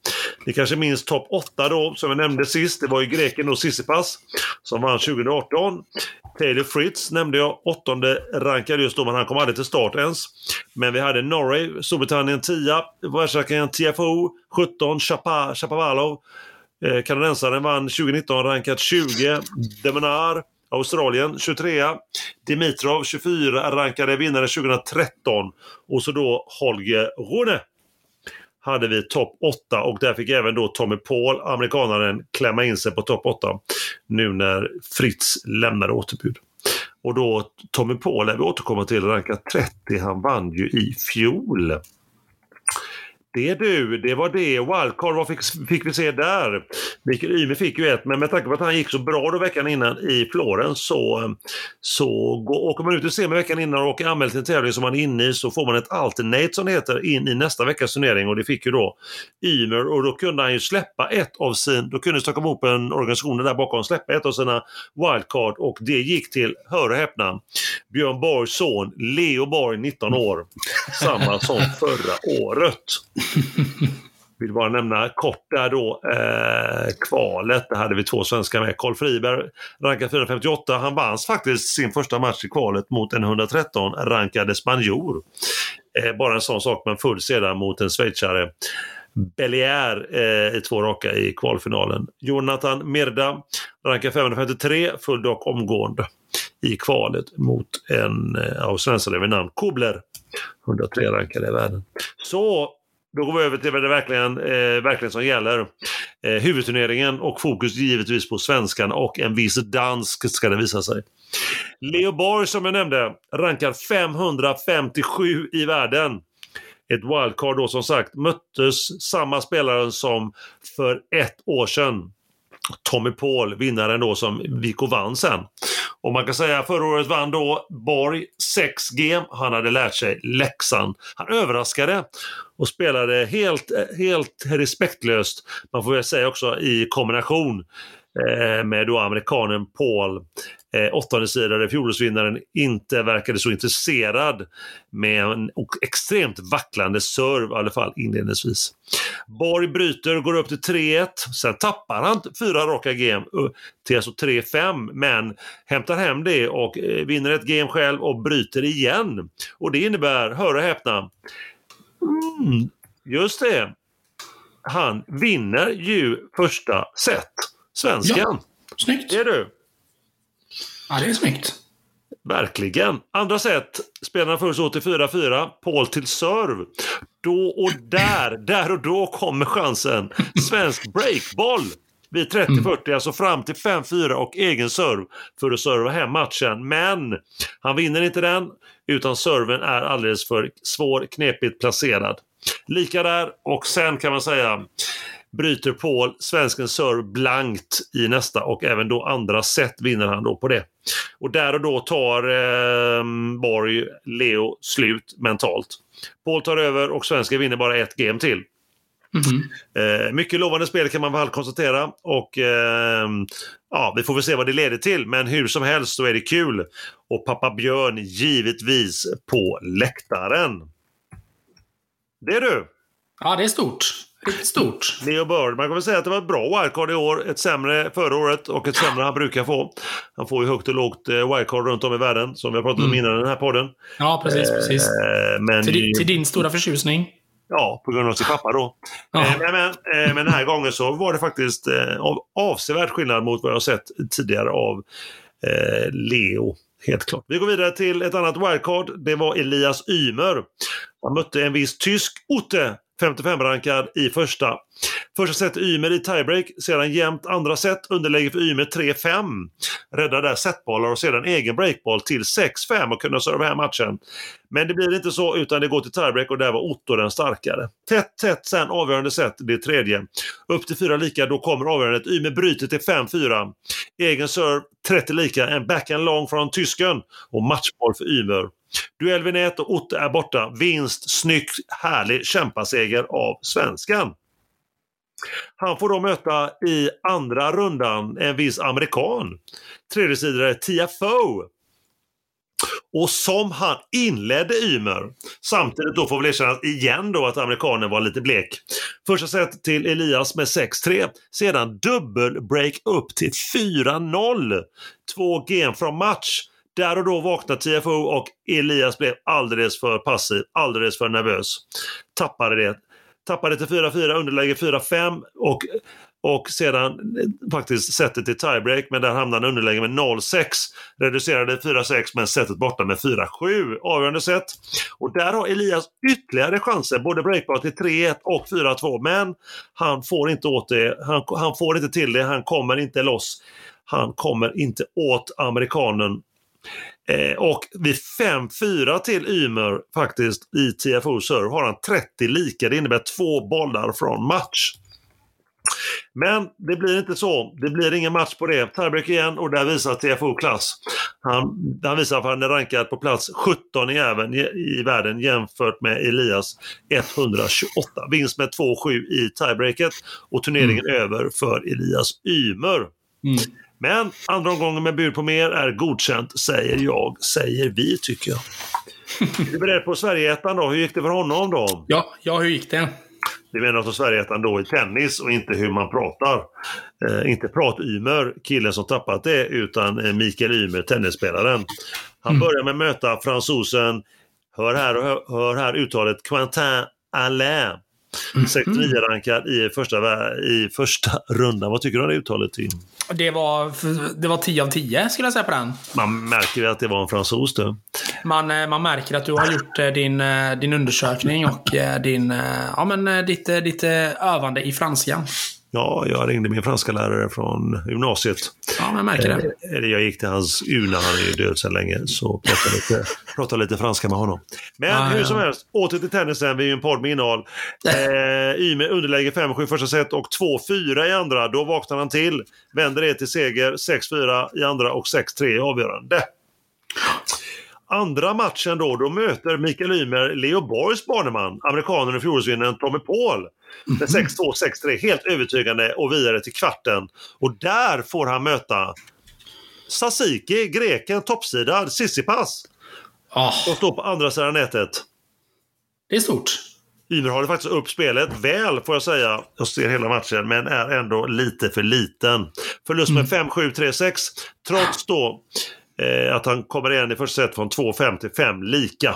Ni kanske minns topp 8 då, som jag nämnde sist. Det var ju greken då Sissipas som vann 2018. Taylor Fritz nämnde jag, åttonde rankad just då, men han kom aldrig till start ens. Men vi hade Norway, Storbritannien 10, världsrankingen TFO 17, Chapavalov. Eh, kanadensaren vann 2019, rankad 20. Demonar, Australien 23. Dimitrov 24, rankade vinnare 2013. Och så då Holger Rune hade vi topp 8 och där fick även då Tommy Paul, amerikanaren, klämma in sig på topp 8. Nu när Fritz lämnade återbud. Och då Tommy Paul, är vi återkommer till, rankad 30. Han vann ju i fjol. Det du, det var det. Wildcard, vad fick, fick vi se där? Mikael Ymer fick ju ett, men med tanke på att han gick så bra då veckan innan i Florens så, så går, åker man ut och ser med veckan innan och anmäler till en tävling som man är inne i så får man ett alternate som det heter in i nästa veckas turnering och det fick ju då Ymer och då kunde han ju släppa ett av sin, då kunde Stockholm Open organisationen där bakom släppa ett av sina wildcard och det gick till, hör och häpna, Björn Borgs son Leo Borg, 19 år. Samma som förra året. Vill bara nämna kort där då, eh, kvalet, där hade vi två svenskar med. Karl Friberg rankad 458. Han vann faktiskt sin första match i kvalet mot en 113 rankade spanjor. Eh, bara en sån sak, men full sedan mot en schweizare. Belier eh, i två raka i kvalfinalen. Jonathan Mirda rankad 553, full dock omgående i kvalet mot en eh, australiensare vid namn Kobler. 103 rankade i världen. Så då går vi över till vad det verkligen, eh, verkligen som gäller. Eh, huvudturneringen och fokus givetvis på svenskan och en viss dansk ska det visa sig. Leo Borg som jag nämnde rankar 557 i världen. Ett wildcard då som sagt möttes samma spelare som för ett år sedan. Tommy Paul, vinnaren då som Vico vann sen. Och man kan säga förra året vann då Borg 6 game. Han hade lärt sig läxan. Han överraskade och spelade helt, helt respektlöst, man får väl säga också i kombination Eh, med då amerikanen Paul, eh, åttondesidare, fjolårsvinnaren, inte verkade så intresserad med en extremt vacklande serve i alla fall inledningsvis. Borg bryter, går upp till 3-1, sen tappar han fyra raka game eh, till alltså 3-5, men hämtar hem det och eh, vinner ett game själv och bryter igen. Och det innebär, hör och häpna, Mm, just det. Han vinner ju första set. Svenskan. Ja, snyggt. Det är du. Ja, det är snyggt. Verkligen. Andra set. Spelarna först åt till 4-4. Paul till serve. Då och där, där och då kommer chansen. Svensk breakboll vid 30-40, mm. alltså fram till 5-4 och egen serve för att serva hem matchen. Men han vinner inte den, utan serven är alldeles för svår, knepigt placerad. Lika där och sen kan man säga bryter Paul svensken serve blankt i nästa och även då andra set vinner han då på det. Och där och då tar eh, Borg Leo slut mentalt. Paul tar över och svensken vinner bara ett game till. Mm-hmm. Eh, mycket lovande spel kan man väl konstatera och eh, ja, vi får väl se vad det leder till. Men hur som helst så är det kul. Och pappa Björn givetvis på läktaren. Det är du! Ja, det är stort. Riktigt stort. Leo Bird. Man kan väl säga att det var ett bra wildcard i år. Ett sämre förra året och ett sämre han brukar få. Han får ju högt och lågt eh, wildcard runt om i världen som vi har pratat om mm. innan i den här podden. Ja, precis. precis. Eh, men till, till din stora förtjusning. Ja, på grund av sin pappa då. Ja. Eh, men, men, men den här gången så var det faktiskt av avsevärd skillnad mot vad jag sett tidigare av Leo. Helt klart. Vi går vidare till ett annat wildcard. Det var Elias Ymer. Han mötte en viss tysk Otte 55-rankad i första. Första set Ymer i tiebreak, sedan jämnt andra set, underläge för Ymer 3-5. Räddar där setbollar och sedan egen breakboll till 6-5 och kunde serva hem matchen. Men det blir inte så utan det går till tiebreak och där var Otto den starkare. Tätt, tätt sen avgörande set, det tredje. Upp till fyra lika, då kommer avgörandet. Ymer bryter till 5-4. Egen serve, 30 lika, en backhand long från tysken och matchboll för Ymer. Duell Vinett och Otte är borta. Vinst, snyggt, härlig kämpaseger av svenskan. Han får då möta i andra rundan en viss amerikan. Tredjesidare Tiafoe. Och som han inledde Ymer. Samtidigt då får vi erkänna igen då att amerikanen var lite blek. Första set till Elias med 6-3. Sedan dubbel break upp till 4-0. Två game från match. Där och då vaknade TFO och Elias blev alldeles för passiv, alldeles för nervös. Tappade det. Tappade till 4-4, underläge 4-5 och, och sedan faktiskt sättet till tiebreak, men där hamnade han underläge med 0-6. Reducerade 4-6 men sättet borta med 4-7. Avgörande set. Och där har Elias ytterligare chanser, både breakbar till 3-1 och 4-2. Men han får inte åt det, han, han får inte till det, han kommer inte loss. Han kommer inte åt amerikanen Eh, och vid 5-4 till Ymer faktiskt i TFO Serve har han 30 lika. Det innebär två bollar från match. Men det blir inte så. Det blir ingen match på det. Tiebreak igen och där visar TFO klass. Han, han visar att han är rankad på plats 17 i, även, i, världen jämfört med Elias 128. Vinst med 2-7 i tiebreaket och turneringen mm. över för Elias Ymer. Mm. Men andra omgången med bud på mer är godkänt, säger jag, säger vi tycker jag. Är du beredd på Sverigeettan då? Hur gick det för honom då? Ja, ja hur gick det? Vi menar alltså Sverigeettan då i tennis och inte hur man pratar. Eh, inte prat-Ymer, killen som tappat det, utan eh, Mikael Ymer, tennisspelaren. Han mm. börjar med att möta fransosen, hör här, hör, hör här uttalet, Quentin Alain. 69-rankad mm. i första, i första rundan. Vad tycker du om det uttalet, Tim? Det var, det var 10 av 10 skulle jag säga på den. Man märker ju att det var en fransos du. Man, eh, man märker att du har gjort eh, din, eh, din undersökning och din, ja, men ditt, ditt övande i franska. Ja, jag ringde min franska lärare från gymnasiet. Ja, jag märker det. Eller jag gick till hans UNA, han är ju död sedan länge, så pratade lite, pratade lite franska med honom. Men ah, hur ja. som helst, åter till tennisen. Vi är ju en podd med innehåll. Eh, Ymer underläge 5-7 första set och 2-4 i andra. Då vaknar han till, vänder det till seger, 6-4 i andra och 6-3 i avgörande. Andra matchen då, då möter Mikael Ymer Leo Borgs baneman, amerikanen och fjolårsvinnaren Tommy Paul. Med 6-2, mhm. 6-3, helt övertygande och vidare till kvarten. Och där får han möta Sasiki, greken, toppsidad, Sissipas. Oh. Och står på andra sidan nätet. Det är stort. Ymer håller faktiskt upp spelet väl får jag säga. Jag ser hela matchen men är ändå lite för liten. Förlust med mm. 5-7, 3-6. Trots då eh, att han kommer igen i första set från 2-5 till 5 lika.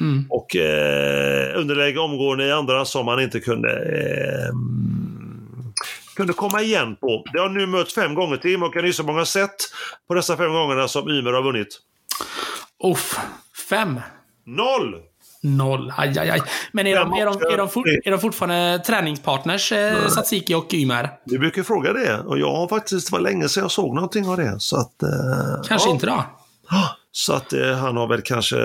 Mm. Och eh, underläge omgående i andra som han inte kunde eh, kunde komma igen på. Det har nu mötts fem gånger Tim och kan gissa många sätt på dessa fem gångerna som Ymer har vunnit? Uff, fem. Noll! Noll. Aj, aj, aj. Men är de, är de, är de, for, är de fortfarande träningspartners, eh, Satsiki och Ymer? Du brukar fråga det. Och jag har faktiskt, det var länge sedan jag såg någonting av det. Så att, eh, Kanske ja. inte då? Så att eh, han har väl kanske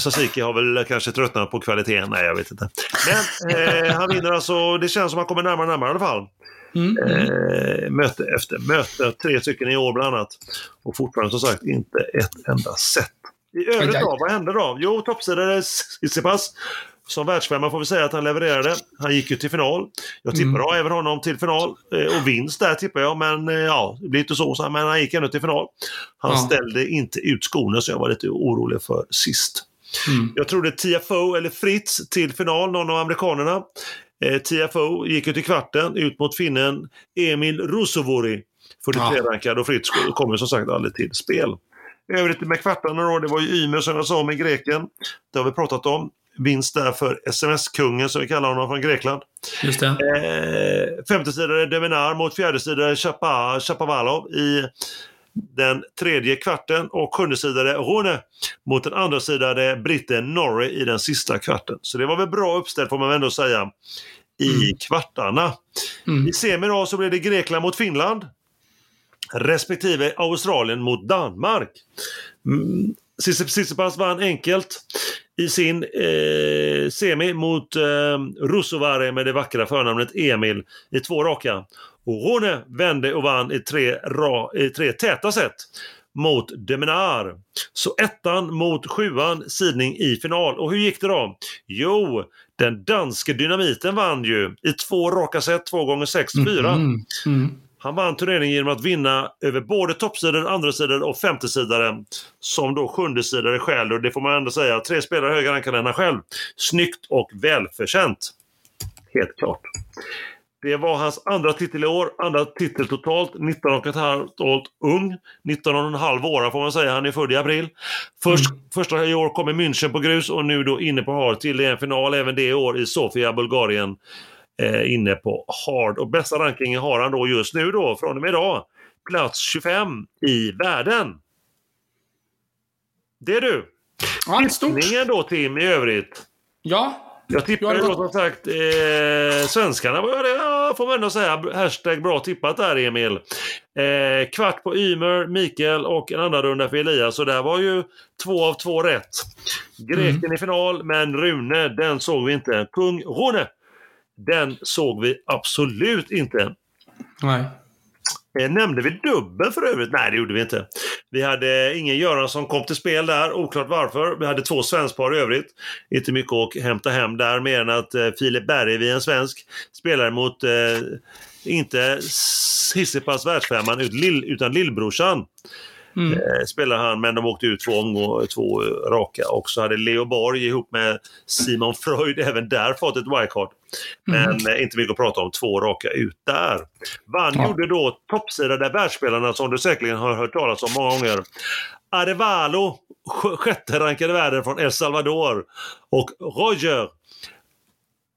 Sasiki har väl kanske tröttnat på kvaliteten. Nej, jag vet inte. Men eh, han vinner alltså. Det känns som att han kommer närmare och närmare i alla fall. Mm. Eh, möte efter möte. Tre stycken i år bland annat. Och fortfarande som sagt inte ett enda set. I övrigt då, vad hände då? Jo, toppsidare Tsitsipas som världsfemma får vi säga att han levererade. Han gick ju till final. Jag tippar mm. även honom till final. Eh, och vinst där tippar jag, men eh, ja, det blir inte så. Men han gick ändå till final. Han ja. ställde inte ut skorna så jag var lite orolig för sist. Mm. Jag trodde TFO eller Fritz till final, någon av amerikanerna. Eh, TFO gick ju till kvarten ut mot finnen Emil Rusovori. 43-rankad och Fritz kommer som sagt aldrig till spel. Övrigt med kvartarna då, det var ju Ymer som jag sa med greken. Det har vi pratat om. Vinst där för SMS-kungen som vi kallar honom från Grekland. Just det. Eh, femtesidare Deminar mot fjärdesidare Chapa, Chapavalov i den tredje kvarten och sjundesidare Rune mot den andra sidade britten Norrie i den sista kvarten. Så det var väl bra uppställt får man ändå säga i mm. kvartarna. Mm. I semi då så blev det Grekland mot Finland respektive Australien mot Danmark. Mm. Vann enkelt i sin eh, semi mot eh, Rusovare med det vackra förnamnet Emil i två raka. Och Rune vände och vann i tre, ra, i tre täta set mot Deminar. Så ettan mot sjuan sidning i final. Och hur gick det då? Jo, den danske dynamiten vann ju i två raka set, två gånger 6-4. Mm, mm, mm. Han vann turneringen genom att vinna över både toppsidor, andrasidor och femtesidare. Som då sjundesidare själv. Och det får man ändå säga, tre spelare högre rankade än han själv. Snyggt och välförtjänt. Helt klart. Det var hans andra titel i år, andra titel totalt. 19 och ett halvt år ung. 19 och en halv år får man säga, han är född i april. Först, mm. Första i år kom i München på grus och nu då inne på hard till en final även det år i Sofia, Bulgarien eh, inne på hard. Och bästa rankingen har han då just nu då, från och med idag, plats 25 i världen. Det är du. Ja, Tippningen då Tim i övrigt. Ja. Jag tippar ju då som sagt eh, svenskarna var det, ja, får man ändå säga, hashtag bra tippat där Emil. Eh, kvart på Ymer, Mikael och en andra runda för Elias. Så där var ju två av två rätt. Greken mm. i final, men Rune, den såg vi inte. Kung Rune, den såg vi absolut inte. Nej. Eh, nämnde vi dubbel för övrigt? Nej, det gjorde vi inte. Vi hade ingen Göransson kom till spel där, oklart varför. Vi hade två svenskpar i övrigt. Inte mycket att hämta hem där, mer än att eh, Filip Berg, en svensk, spelade mot, eh, inte Hissipas världsfemman, utan lillbrorsan. Mm. Eh, spelade han, men de åkte ut två, omgång, två raka. Och så hade Leo Borg ihop med Simon Freud även där fått ett wildcard. Men mm. inte mycket att prata om, två raka ut där. Vann ja. gjorde då toppsidade världsspelarna som du säkerligen har hört talas om många gånger. Arevalo, sjätte rankade världen från El Salvador. Och Roger,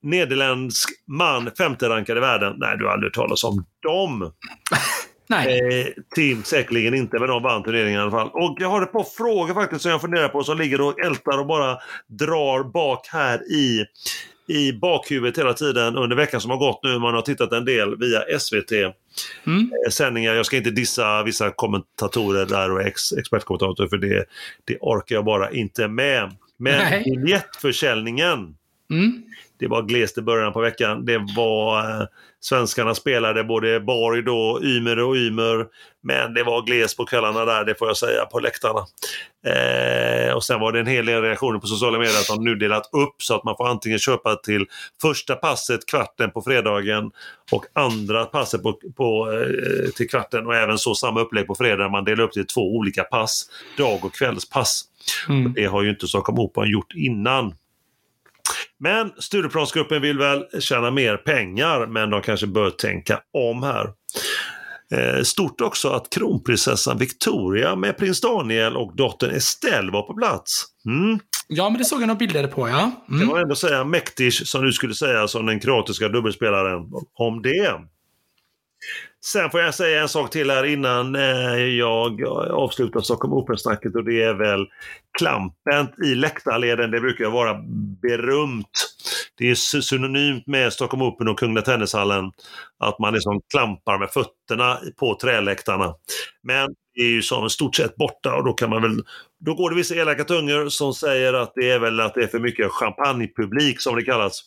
nederländsk man, femte rankade världen. Nej, du har aldrig hört talas om dem. Nej. Eh, Tim säkerligen inte, men de vann turneringen i alla fall. Och jag har ett par frågor faktiskt som jag funderar på som ligger och ältar och bara drar bak här i, i bakhuvudet hela tiden under veckan som har gått nu. Man har tittat en del via SVT. Mm. Eh, sändningar. Jag ska inte dissa vissa kommentatorer där och ex, expertkommentatorer för det, det orkar jag bara inte med. Men biljettförsäljningen mm. Det var glest i början på veckan. Det var eh, Svenskarna spelade både Borg då, Ymer och Ymer. Men det var glest på kvällarna där, det får jag säga, på läktarna. Eh, och sen var det en hel del reaktioner på sociala medier att de nu delat upp så att man får antingen köpa till första passet kvarten på fredagen och andra passet på, på eh, till kvarten och även så samma upplägg på fredagen. Man delar upp till två olika pass, dag och kvällspass. Mm. Det har ju inte Stockholm Operan gjort innan. Men Stureplansgruppen vill väl tjäna mer pengar, men de kanske bör tänka om här. Eh, stort också att kronprinsessan Victoria med prins Daniel och dottern Estelle var på plats. Mm. Ja, men det såg jag några bilder på, ja. Mm. Kan man ändå säga mäktig, som du skulle säga, som den kroatiska dubbelspelaren, om det. Sen får jag säga en sak till här innan eh, jag avslutar Stockholm Open-snacket och det är väl klampen i läktarleden. Det brukar vara berömt. Det är synonymt med Stockholm Open och Kungliga Tennishallen att man liksom klampar med fötterna på träläktarna. Men det är ju som stort sett borta och då kan man väl då går det vissa elaka tungor som säger att det är väl att det är för mycket champagnepublik som det kallas.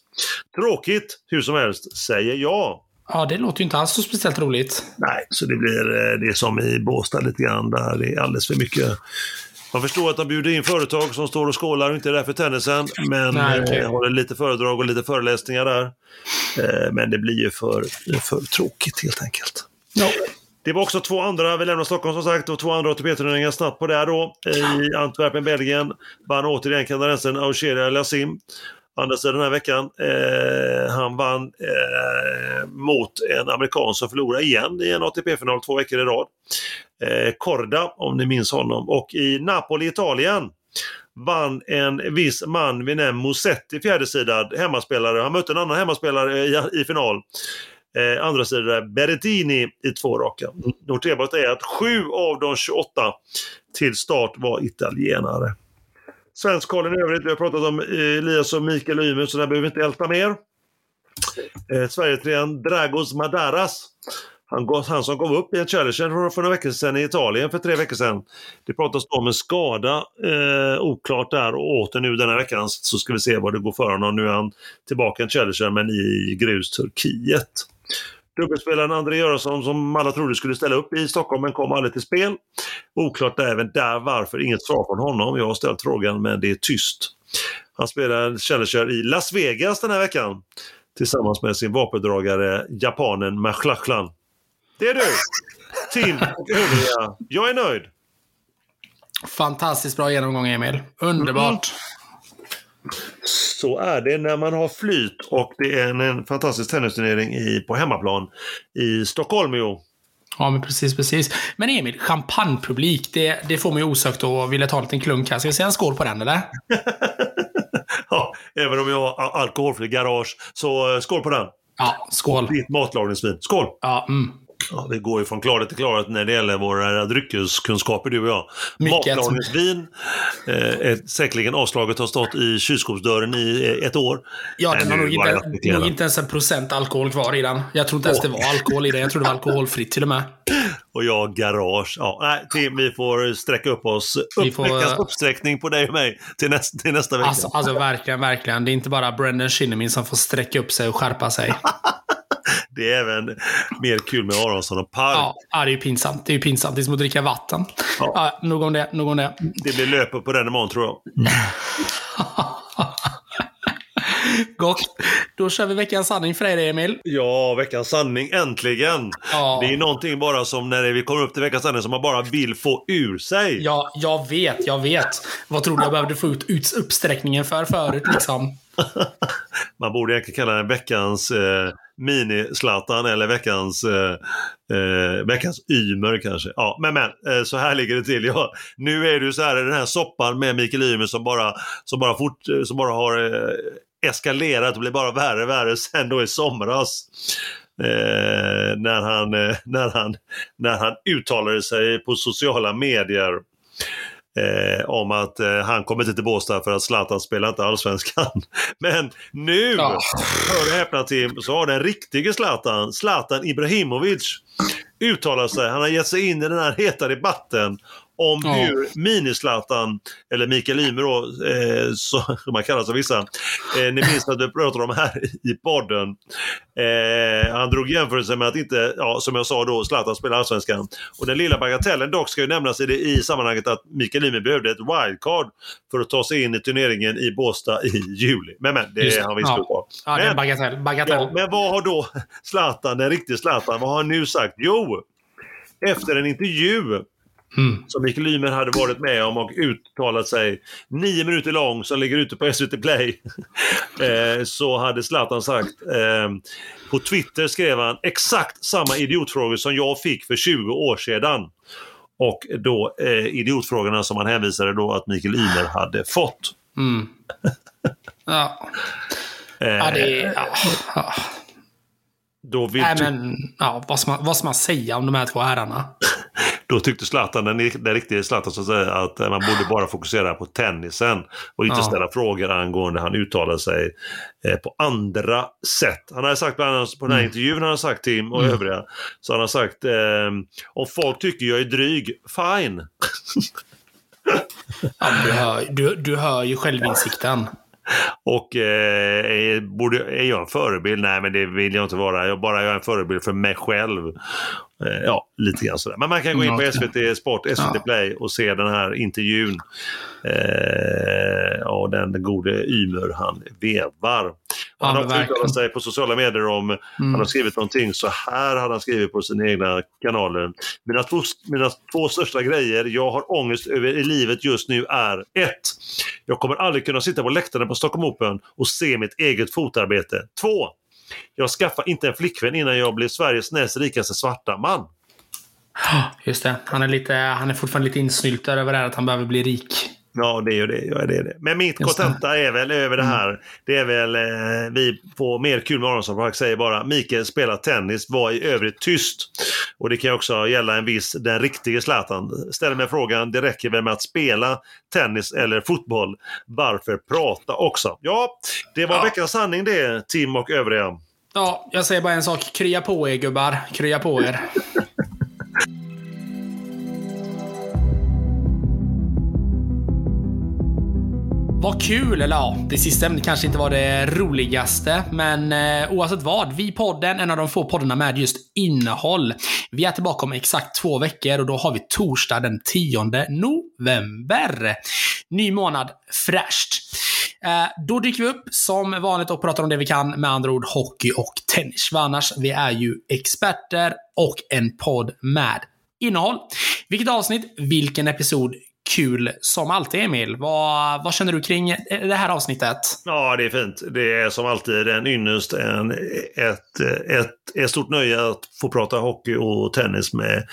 Tråkigt, hur som helst, säger jag. Ja, det låter ju inte alls så speciellt roligt. Nej, så det blir eh, det som i Båstad lite grann, där det är alldeles för mycket man förstår att de bjuder in företag som står och skålar och inte är där för tennisen. Men Nej, okay. eh, håller lite föredrag och lite föreläsningar där. Eh, men det blir ju för, för tråkigt helt enkelt. Ja. Det var också två andra, vi lämnar Stockholm som sagt, och två andra ATP-turneringar snabbt på det här då. I Antwerpen, Belgien vann återigen kanadensaren Aucheria Lassim andra sidan den här veckan. Eh, han vann eh, mot en amerikan som förlorade igen i en ATP-final två veckor i rad. Eh, Korda, om ni minns honom. Och i Napoli, Italien vann en viss man vid namn Musetti fjärdesidad hemmaspelare. Han mötte en annan hemmaspelare i, i final. Eh, andra sidan Berrettini i två raka. Noterbart är att sju av de 28 till start var italienare. Svenskollen i övrigt, vi har pratat om Elias och Mikael Ymer så där behöver vi inte älta mer. Eh, Sverigetrean Dragos Madaras. Han, han som gav upp i en Challenger för, för några veckor sedan i Italien för tre veckor sedan. Det pratas om en skada, eh, oklart där och åter nu denna veckan så ska vi se vad det går för honom. Nu är han tillbaka i en Challenger men i grus Turkiet. Dubbelspelaren André Göransson som alla trodde skulle ställa upp i Stockholm men kom aldrig till spel. Oklart även där varför, inget svar från honom. Jag har ställt frågan men det är tyst. Han spelar Challenger i Las Vegas den här veckan tillsammans med sin vapendragare japanen Machlachlan. Det är du! Tim och övriga. Jag är nöjd. Fantastiskt bra genomgång Emil. Underbart. Så är det när man har flyt och det är en, en fantastisk tennisturnering i, på hemmaplan i Stockholm. Jo. Ja, men precis, precis. Men Emil, champagnepublik, det, det får mig osökt att vilja ta en liten klunk här. Ska vi säga en skål på den, eller? ja, även om jag har alkoholfri garage. Så uh, skål på den. Ja, skål. Ditt matlagningsvin. Skål! Ja, mm. Ja, vi går ju från klarhet till klarhet när det gäller våra dryckeskunskaper, du och jag. Matlagningsvin, eh, säkerligen avslaget har stått i kylskåpsdörren i eh, ett år. Ja, den har nog inte, nog inte ens en procent alkohol kvar i den. Jag tror inte ens det var alkohol i den. Jag tror det var alkoholfritt till och med. Och jag garage. Ja, nej, Tim, vi får sträcka upp oss. Vi får- uppsträckning på dig och mig till, nästa till nästa vecka. Alltså, alltså verkligen, verkligen. Det är inte bara Brendan Shinnimin som får sträcka upp sig och skärpa sig. Det är även mer kul med Aronsson och Park. Ja, det är ju pinsamt. Det är ju pinsamt. Det är som att dricka vatten. Ja. Ja, nog om det. Nog om det. Det blir löper på den imorgon tror jag. Gott. Då kör vi veckans sanning för dig, Emil. Ja, veckans sanning, äntligen! Ja. Det är någonting bara som när vi kommer upp till veckans sanning som man bara vill få ur sig. Ja, jag vet, jag vet. Vad tror du jag behövde få ut, ut uppsträckningen för förut liksom? Man borde egentligen kalla den veckans eh, mini-Zlatan eller veckans, eh, eh, veckans Ymer kanske. Ja, men men, eh, så här ligger det till. Ja, nu är det ju så här, den här soppan med Mikael Ymer som bara, som bara, fort, eh, som bara har eh, eskalerat och blir bara värre och värre sen då i somras. Eh, när, han, eh, när, han, när han uttalade sig på sociala medier eh, om att eh, han kommer inte till Båstad för att Zlatan spelar inte allsvenskan. Men nu, Ja. hör och häpna Tim, så har den riktige Zlatan, Zlatan Ibrahimovic, uttalat sig. Han har gett sig in i den här heta debatten om Ja. hur mini-Zlatan, eller Mikael Ymer då, eh, så, som han kallas av vissa, eh, ni minns att vi pratade om här i podden. Eh, han drog jämförelse med att inte, ja, som jag sa då, Zlatan spelar allsvenskan. Och den lilla bagatellen dock ska ju nämnas i, det, i sammanhanget att Mikael Ymer behövde ett wildcard för att ta sig in i turneringen i Båstad i juli. Men men, det är han visst Ja. Ja, det är Men- bagatell. bagatell. Ja, men vad har då Zlatan, den riktiga Zlatan, vad har han nu sagt? Jo, efter en intervju Mm. som Mikael Ymer hade varit med om och uttalat sig nio minuter lång som ligger ute på SVT Play. eh, så hade Zlatan sagt, eh, på Twitter skrev han exakt samma idiotfrågor som jag fick för 20 år sedan. Och då eh, idiotfrågorna som han hänvisade då att Mikael Ymer hade fått. Mm. Ja. Eh, ja, det är... Ja. Ja. då, vill, Nej, men ja, vad, ska man, vad ska man säga om de här två herrarna? då tyckte Zlatan, den, den riktiga Zlatan, så att, säga, att eh, man borde bara fokusera på tennisen och inte Ja. ställa frågor angående han uttalade sig eh, på andra sätt. Han har sagt bland annat på den här Mm. intervjun, han har sagt Tim och Mm. övriga, så han har sagt eh, om folk tycker jag är dryg, fine. Ja, du, hör, du, du hör ju självinsikten. Och eh, är, borde, är jag en förebild? Nej, men det vill jag inte vara. Jag bara jag är en förebild för mig själv. Eh, ja, lite grann sådär. Men man kan gå in på Mm, SVT Sport, SVT Ja. Play och se den här intervjun. Eh, och den gode Ymer han vevar. Och Ja, han har uttalat sig på sociala medier om, han har skrivit någonting, så här hade han skrivit på sina egna kanaler. Mina två, mina två största grejer jag har ångest över i livet just nu är ett. Jag kommer aldrig kunna sitta på läktaren på Stockholm Open och se mitt eget fotarbete. Två. Jag skaffar inte en flickvän innan jag blir Sveriges näst rikaste svarta man. Just det. Han är, lite, han är fortfarande lite insnyltad över det här att han behöver bli rik. Ja, det är ju det. Ja, det, är det. Men mitt kontenta är väl över det här. Det är väl eh, vi på Mer kul med Aronsson säger bara Mikael spelar tennis, var i övrigt tyst. Och det kan också gälla en viss, den riktige Zlatan. Ställer mig frågan, det räcker väl med att spela tennis eller fotboll. Varför prata också? Ja, det var Ja. veckans sanning det, Tim och övriga. Ja, jag säger bara en sak. Krya på er gubbar. Krya på er. Vad kul! Eller ja, det sista ämnet kanske inte var det roligaste. Men eh, oavsett vad, vi podden, en av de få poddarna med just innehåll. Vi är tillbaka om exakt två veckor och då har vi torsdag den 10 november. Ny månad, fräscht. Eh, då dyker vi upp som vanligt och pratar om det vi kan, med andra ord hockey och tennis. För annars, vi är ju experter och en podd med innehåll. Vilket avsnitt, vilken episod kul som alltid, Emil. Vad, vad känner du kring det här avsnittet? Ja, det är fint. Det är som alltid en ynnest, en, ett, ett, ett stort nöje att få prata hockey och tennis med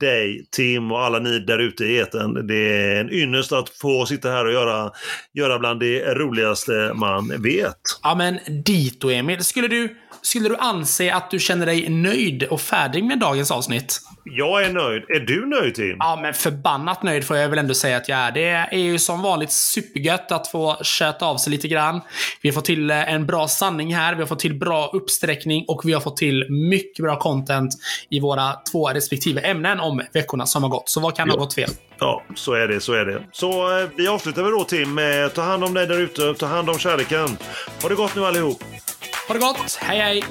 dig, Tim och alla ni där ute i eten. Det är en ynnest att få sitta här och göra, göra bland det roligaste man vet. Ja, men dito, Emil. Skulle du skulle du anse att du känner dig nöjd och färdig med dagens avsnitt? Jag är nöjd. Är du nöjd Tim? Ja, men förbannat nöjd får jag väl ändå säga att jag är. Det är ju som vanligt supergött att få köta av sig lite grann. Vi har fått till eh, en bra sanning här, vi har fått till bra uppsträckning och vi har fått till mycket bra content i våra två respektive ämnen om veckorna som har gått. Så vad kan ja. ha gått fel? Ja, så är det, så är det. Så eh, vi avslutar väl då Tim med ta hand om dig där ute, ta hand om kärleken. Ha det gott nu allihop! Ha det gott! Hej hej!